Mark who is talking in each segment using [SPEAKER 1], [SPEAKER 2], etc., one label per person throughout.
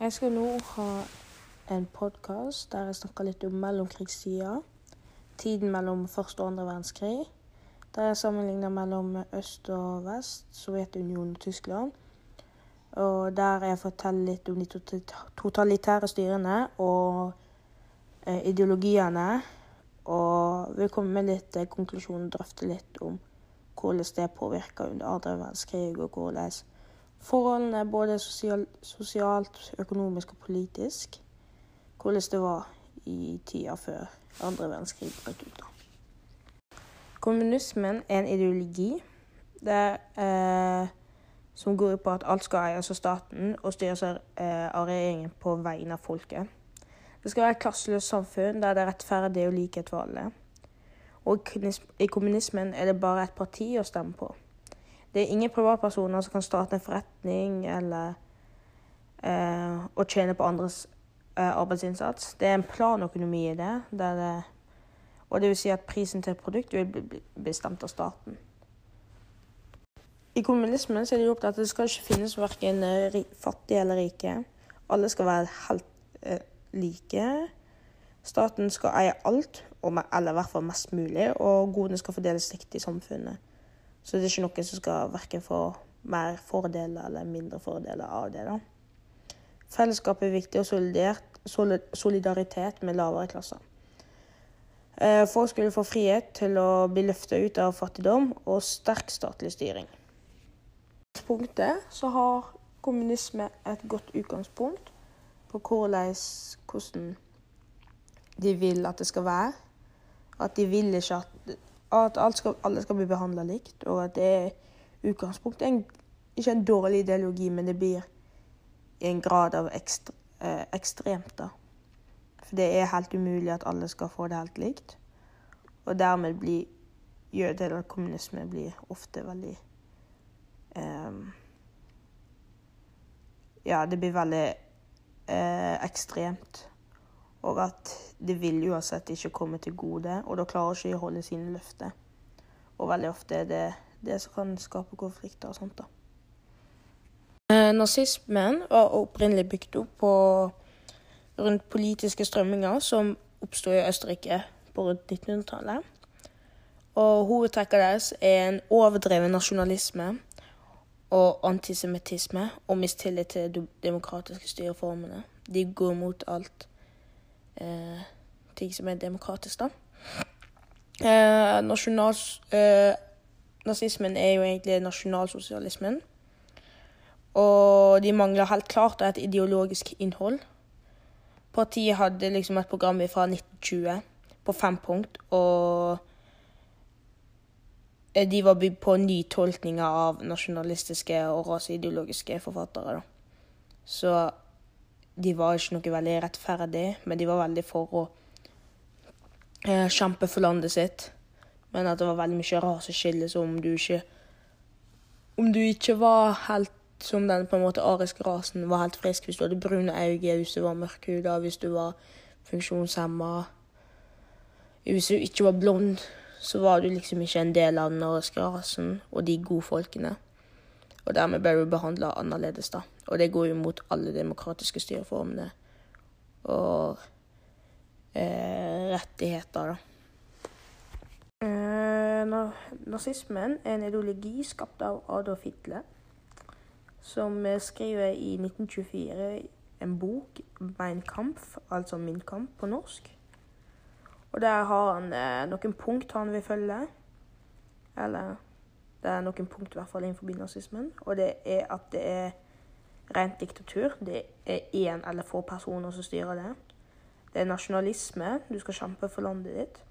[SPEAKER 1] Jeg skal nå ha en podkast der jeg snakker litt om mellomkrigstida. Tiden mellom første og andre verdenskrig. Der jeg sammenligner mellom øst og vest, Sovjetunionen og Tyskland. Og der jeg forteller litt om de totalitære styrene og eh, ideologiene. Og vil komme med litt eh, konklusjon og drøfte litt om hvordan det påvirker under andre verdenskrig, og hvordan forholdene både sosial, sosialt, økonomisk og politisk Hvordan det var i tida før andre verdenskrig brøt ut. Kommunismen er en ideologi der, eh, som går ut på at alt skal eies av staten og styres av eh, regjeringen på vegne av folket. Det skal være et klasseløst samfunn der det er rettferdig og likhet for alle. Og i kommunismen er det bare et parti å stemme på. Det er ingen privatpersoner som kan starte en forretning eller eh, å tjene på andres eh, arbeidsinnsats. Det er en planøkonomi i det, det, og det vil si at prisen til et produkt vil bli bestemt av staten. I kommunismen er det opptatt at det skal ikke finnes verken eh, fattige eller rike. Alle skal være helt eh, like. Staten skal eie alt, eller i hvert fall mest mulig, og godene skal fordeles riktig i samfunnet. Så det er ikke noen som skal verken få mer fordeler eller mindre fordeler av det. da. Fellesskap er viktig, og solidaritet med lavere klasser. Eh, folk skulle få frihet til å bli løfta ut av fattigdom og sterk statlig styring. I punktet så har kommunisme et godt utgangspunkt på hvordan, de vil at det skal være. At de vil ikke at at skal, alle skal bli behandla likt, og at det er utgangspunktet en, ikke en dårlig ideologi, men det blir i en grad av ekstre, eh, ekstremt, da. For det er helt umulig at alle skal få det helt likt. Og dermed blir jøde eller kommunisme blir ofte veldig eh, Ja, det blir veldig eh, ekstremt. Og at det vil uansett ikke komme til gode, og da klarer ikke å holde sine løfter. Og veldig ofte er det det som kan skape konflikter og sånt, da. Eh, nazismen var opprinnelig bygd opp på rundt politiske strømminger som oppsto i Østerrike på rundt 1900-tallet. Og hovedtrekket deres er en overdreven nasjonalisme og antisemittisme og mistillit til de demokratiske styreformene. De går mot alt eh, ting som er demokratisk, da. Eh, nasjonal, eh, nazismen er jo egentlig nasjonalsosialismen. Og de mangler helt klart et ideologisk innhold. Partiet hadde liksom et program fra 1920 på fem punkt, og eh, de var bygd på nytolkninger av nasjonalistiske og raseideologiske forfattere. Da. Så de var ikke noe veldig rettferdig, men de var veldig for å eh, kjempe for landet sitt. Men at det var veldig mye raseskille, så om du ikke Om du ikke var helt som den på en måte ariske rasen, var helt frisk hvis du hadde brune øyne, hvis du var mørkhuda, hvis du var funksjonshemma Hvis du ikke var blond, så var du liksom ikke en del av den ariske rasen og de gode folkene. Og dermed ble hun behandla annerledes, da. Og det går jo mot alle demokratiske styreformene og eh, rettigheter, da. Eh, nazismen er en ideologi skapt av Adolf Hitler, som skriver i 1924 en bok, 'Mein Kampf', altså 'Min kamp' på norsk. Og der har han eh, noen punkt han vil følge. Eller det er noen punkt i hvert fall innenfor nazismen, og det er at det er rent diktatur. Det er én eller få personer som styrer det. Det er nasjonalisme. Du skal kjempe for landet ditt.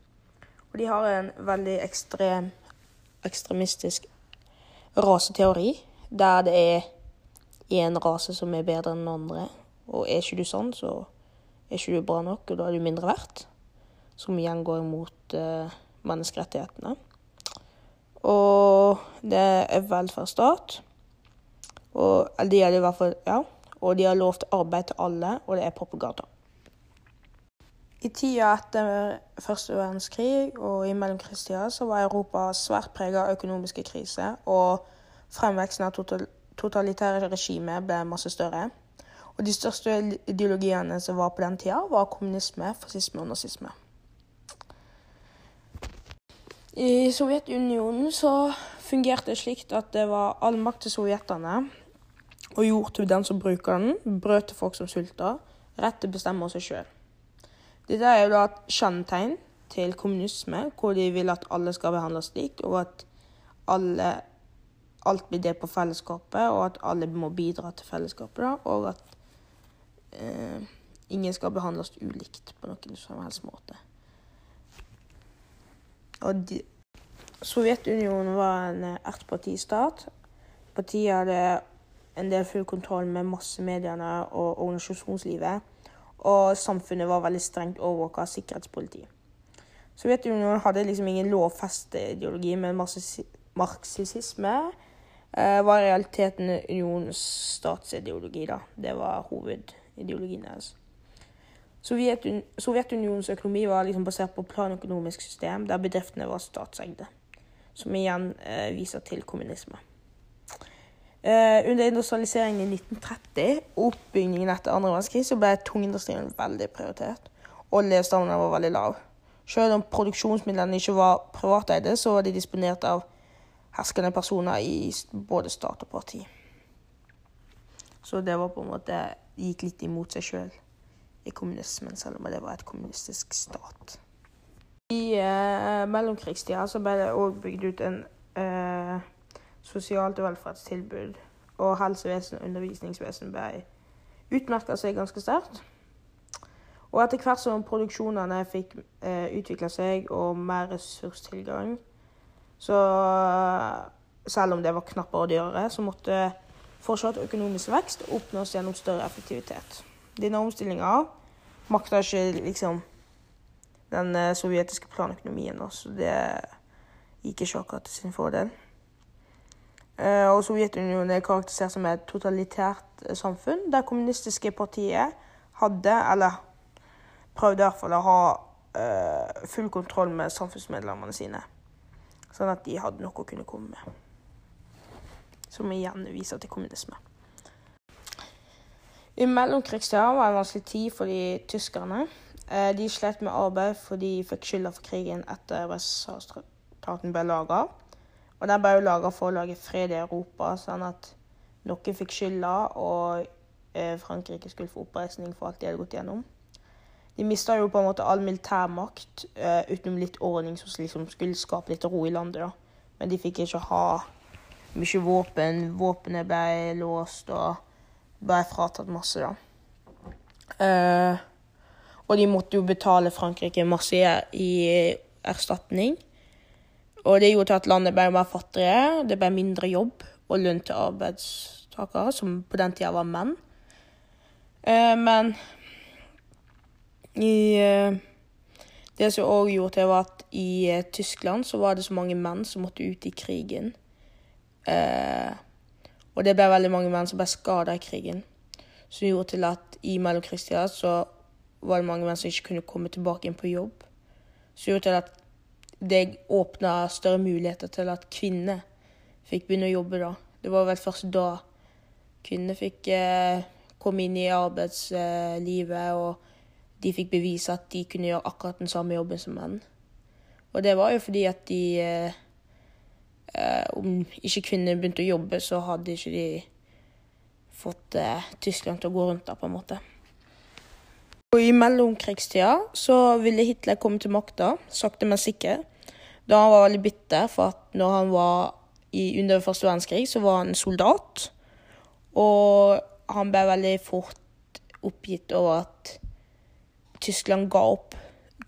[SPEAKER 1] Og de har en veldig ekstrem, ekstremistisk raseteori, der det er én rase som er bedre enn den andre. Og er ikke du sånn, så er ikke du bra nok, og da er du mindre verdt. Som igjen går imot uh, menneskerettighetene. Og det er velferdsstat. Og, de har i hvert fall, ja. Og de har lovt arbeid til alle, og det er propaganda. I tida etter første verdenskrig og i mellomkrigstida så var Europa svært prega av økonomiske kriser, og fremveksten av totalitære regimer ble masse større. Og de største ideologiene som var på den tida, var kommunisme, fascisme og nazisme. I Sovjetunionen så fungerte det slik at det var all makt til sovjeterne og jord til den som bruker den, brød til folk som sulter, rett til å bestemme seg sjøl. Dette er jo da et kjennetegn til kommunisme, hvor de vil at alle skal behandles likt, og at alle, alt blir delt på fellesskapet, og at alle må bidra til fellesskapet, da, og at eh, ingen skal behandles ulikt på noen som helst måte. Og de, Sovjetunionen var en ettpartistat. Partiet hadde en del full kontroll med massemediene og organisasjonslivet. Og samfunnet var veldig strengt overvåka av sikkerhetspoliti. Sovjetunionen hadde liksom ingen lovfestet ideologi, men marxisme eh, var i realiteten unionens statsideologi. da. Det var hovedideologien deres. Sovjetun Sovjetunionens økonomi var liksom basert på planøkonomisk system, der bedriftene var statseide. Som igjen eh, viser til kommunisme. Eh, under industrialiseringen i 1930 og oppbyggingen etter andre verdenskrig så ble tungindustrien veldig prioritert. og levestandarden var veldig lav. Selv om produksjonsmidlene ikke var privateide, så var de disponert av herskende personer i både stat og parti. Så det var på en måte gikk litt imot seg sjøl i kommunismen, selv om det var et kommunistisk stat. I eh, mellomkrigstida så ble det òg bygd ut en eh, sosialt velferdstilbud og helsevesen og undervisningsvesen ble utmerka seg ganske sterkt. Og etter hvert som produksjonene fikk eh, utvikla seg og mer ressurstilgang, så selv om det var knappere og dyrere, så måtte fortsatt økonomisk vekst oppnås gjennom større effektivitet. Denne omstillinga makta ikke liksom den eh, sovjetiske planøkonomien, så det gikk ikke akkurat til sin fordel. Eh, og Sovjetunionen er karakterisert som et totalitært eh, samfunn, der kommunistiske partier hadde, eller prøvde i hvert fall å ha full kontroll med samfunnsmedlemmene sine. Sånn at de hadde noe å kunne komme med. Som igjen viser til kommunisme. I mellomkrigstida var det en vanskelig tid for de tyskerne. De slet med arbeid fordi de fikk skylda for krigen etter USA-staten ble laga. Og den ble jo laga for å lage fred i Europa, sånn at noen fikk skylda, og eh, Frankrike skulle få oppreisning for alt de hadde gått gjennom. De mista jo på en måte all militærmakt uh, utenom litt ordning som liksom skulle skape litt ro i landet. da. Men de fikk ikke ha mye våpen. Våpenet ble låst og ble fratatt masse, da. Uh, og de måtte jo betale Frankrike masse i erstatning. Og det gjorde til at landet ble mer fattigere, det ble mindre jobb og lønn til arbeidstakere, som på den tida var menn. Eh, men i eh, Det som òg gjorde til, var at i eh, Tyskland så var det så mange menn som måtte ut i krigen. Eh, og det ble veldig mange menn som ble skada i krigen. Som gjorde til at i mellomkrigstida så var det mange menn som ikke kunne komme tilbake inn på jobb. Som gjorde til at det åpna større muligheter til at kvinner fikk begynne å jobbe da. Det var vel først da kvinner fikk eh, komme inn i arbeidslivet, og de fikk bevise at de kunne gjøre akkurat den samme jobben som menn. Og det var jo fordi at de eh, eh Om ikke kvinner begynte å jobbe, så hadde ikke de fått eh, Tyskland til å gå rundt der, på en måte. Og I mellomkrigstida så ville Hitler komme til makta, sakte, men sikkert. Da han var veldig bitter for at når han var i, under første verdenskrig, så var han soldat. Og han ble veldig fort oppgitt over at Tyskland ga opp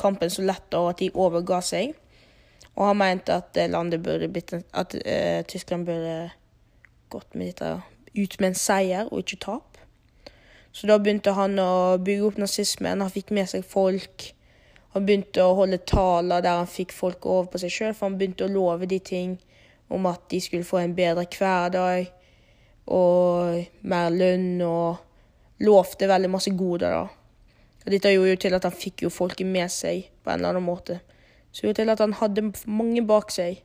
[SPEAKER 1] kampen så lett, og at de overga seg. Og han mente at landet burde blitt At uh, Tyskland burde gått med dette ut med en seier og ikke tap. Så da begynte han å bygge opp nazismen. Han fikk med seg folk. Han begynte å holde taler der han fikk folk over på seg sjøl, for han begynte å love de ting om at de skulle få en bedre hverdag og mer lønn, og lovte veldig masse goder, da. Og dette gjorde jo til at han fikk jo folket med seg på en eller annen måte. Så gjorde til at han hadde mange bak seg.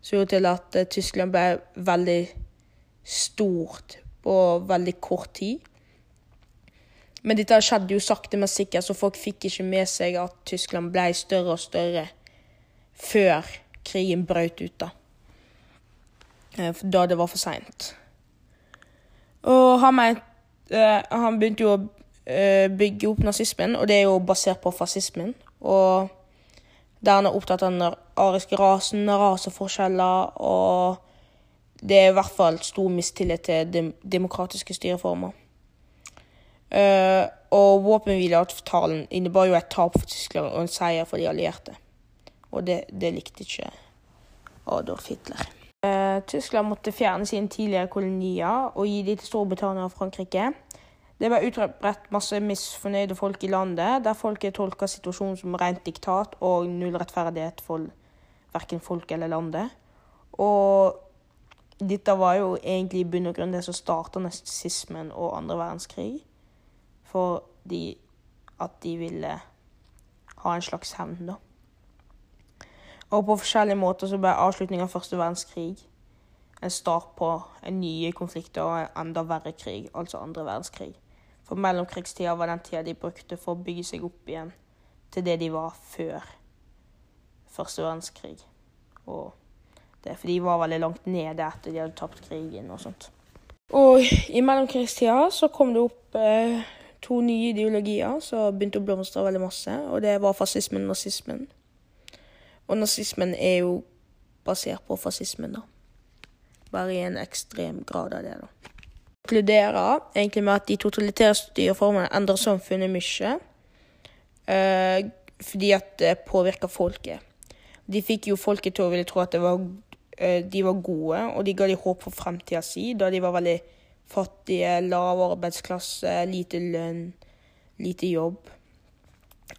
[SPEAKER 1] Som gjorde til at uh, Tyskland ble veldig stort på veldig kort tid. Men dette skjedde jo sakte, men sikkert, så folk fikk ikke med seg at Tyskland ble større og større før krigen brøt ut, da. Eh, da det var for seint. Og han, ment, uh, han begynte jo å bygge opp nazismen, og det er jo basert på fascismen. Og der han er opptatt av den ariske rasen, raseforskjeller, og det er i hvert fall stor mistillit til dem demokratiske styreformer. Uh, og våpenhvileavtalen innebar jo et tap for Tyskland og en seier for de allierte. Og det, det likte ikke Adolf Hitler. Uh, Tyskland måtte fjerne sine tidligere kolonier og gi dem til Storbritannia og Frankrike. Det ble utbredt masse misfornøyde folk i landet, der folket tolka situasjonen som rent diktat og null rettferdighet for verken folk eller landet. Og dette var jo egentlig i bunn og grunn det som starta nazismen og andre verdenskrig fordi at de ville ha en slags hevn, da. Og på forskjellige måter så ble avslutningen av første verdenskrig en start på en nye konflikter og en enda verre krig, altså andre verdenskrig. For mellomkrigstida var den tida de brukte for å bygge seg opp igjen til det de var før første verdenskrig. Og det for de var veldig langt nede etter de hadde tapt krigen og sånt. Og i mellomkrigstida så kom det opp eh, to nye ideologier som begynte å blomstre veldig masse, og det var fascismen og nazismen. Og nazismen er jo basert på fascismen, da. Bare i en ekstrem grad av det, da. Inkluderer egentlig med at de totalitære styreformene endrer samfunnet mye. Eh, fordi at det påvirker folket. De fikk jo folket til å ville tro at var, eh, de var gode, og de ga de håp for fremtida si, da de var veldig fattige, lav arbeidsklasse, lite lønn, lite jobb.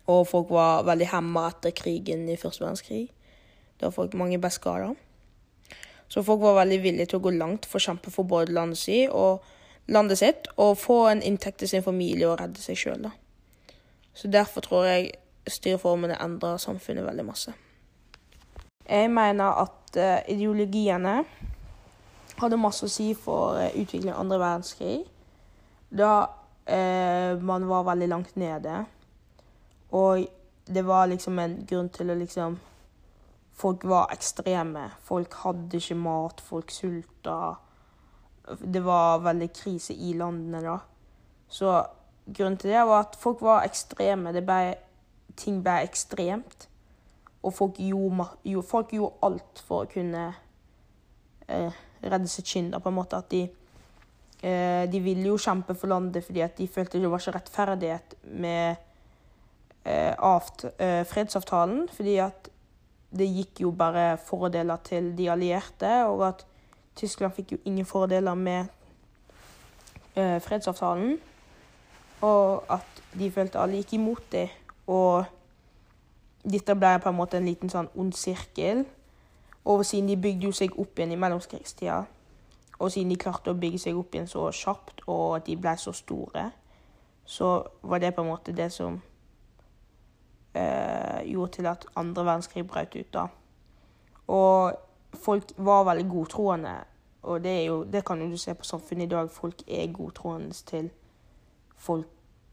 [SPEAKER 1] Og folk var veldig hemma etter krigen i første verdenskrig. Da folk mange ble skada. Så folk var veldig villige til å gå langt for å kjempe for både landet, si og landet sitt, og få en inntekt til sin familie og redde seg sjøl. Så derfor tror jeg styreformene endrer samfunnet veldig masse. Jeg mener at uh, ideologiene hadde masse å si for uh, utviklingen av andre verdenskrig. Da eh, man var veldig langt nede. Og det var liksom en grunn til å liksom Folk var ekstreme. Folk hadde ikke mat, folk sulta. Det var veldig krise i landene da. Så grunnen til det var at folk var ekstreme. Ble, ting ble ekstremt. Og folk gjorde, folk gjorde alt for å kunne eh, redde sitt skinn. På en måte at de, eh, de ville jo kjempe for landet fordi de følte det var ikke rettferdighet med eh, avt, eh, fredsavtalen. Fordi at det gikk jo bare fordeler til de allierte, og at Tyskland fikk jo ingen fordeler med eh, fredsavtalen. Og at de følte alle gikk imot det. Og dette ble på en måte en liten sånn ond sirkel. Og siden de bygde jo seg opp igjen i mellomkrigstida, og siden de klarte å bygge seg opp igjen så kjapt, og at de ble så store, så var det på en måte det som eh, gjorde til at andre verdenskrig brøt ut. da. Og folk var veldig godtroende, og det, jo, det kan jo du se på samfunnet i dag. Folk er godtroende til folk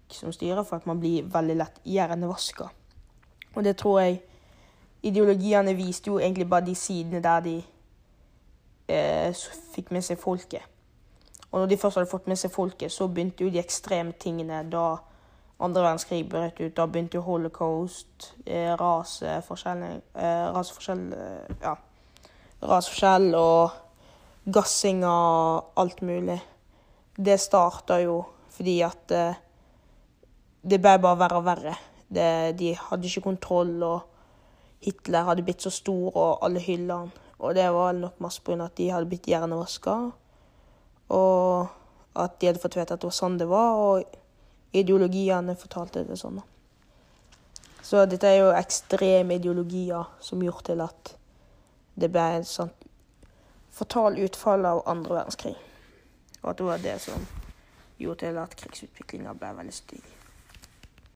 [SPEAKER 1] som styrer, for at man blir veldig lett hjernevaska. Og det tror jeg ideologiene viste jo egentlig bare de sidene der de eh, fikk med seg folket. Og når de først hadde fått med seg folket, så begynte jo de ekstreme tingene da andre verdenskrig brøt ut. Da begynte jo holocaust, eh, raseforskjell eh, Raseforskjell eh, Ja. Raseforskjell og gassing og alt mulig. Det starta jo fordi at det ble bare verre og verre. Det, de hadde ikke kontroll, og Hitler hadde blitt så stor, og alle hylla han. Og det var nok masse pga. at de hadde blitt hjernevaska. Og at de hadde fått vite at det var sånn det var, og ideologiene fortalte det sånn. Så dette er jo ekstreme ideologier som gjorde til at det ble et sånt fatal utfall av andre verdenskrig. Og at det var det som gjorde til at krigsutviklinga ble veldig stygg.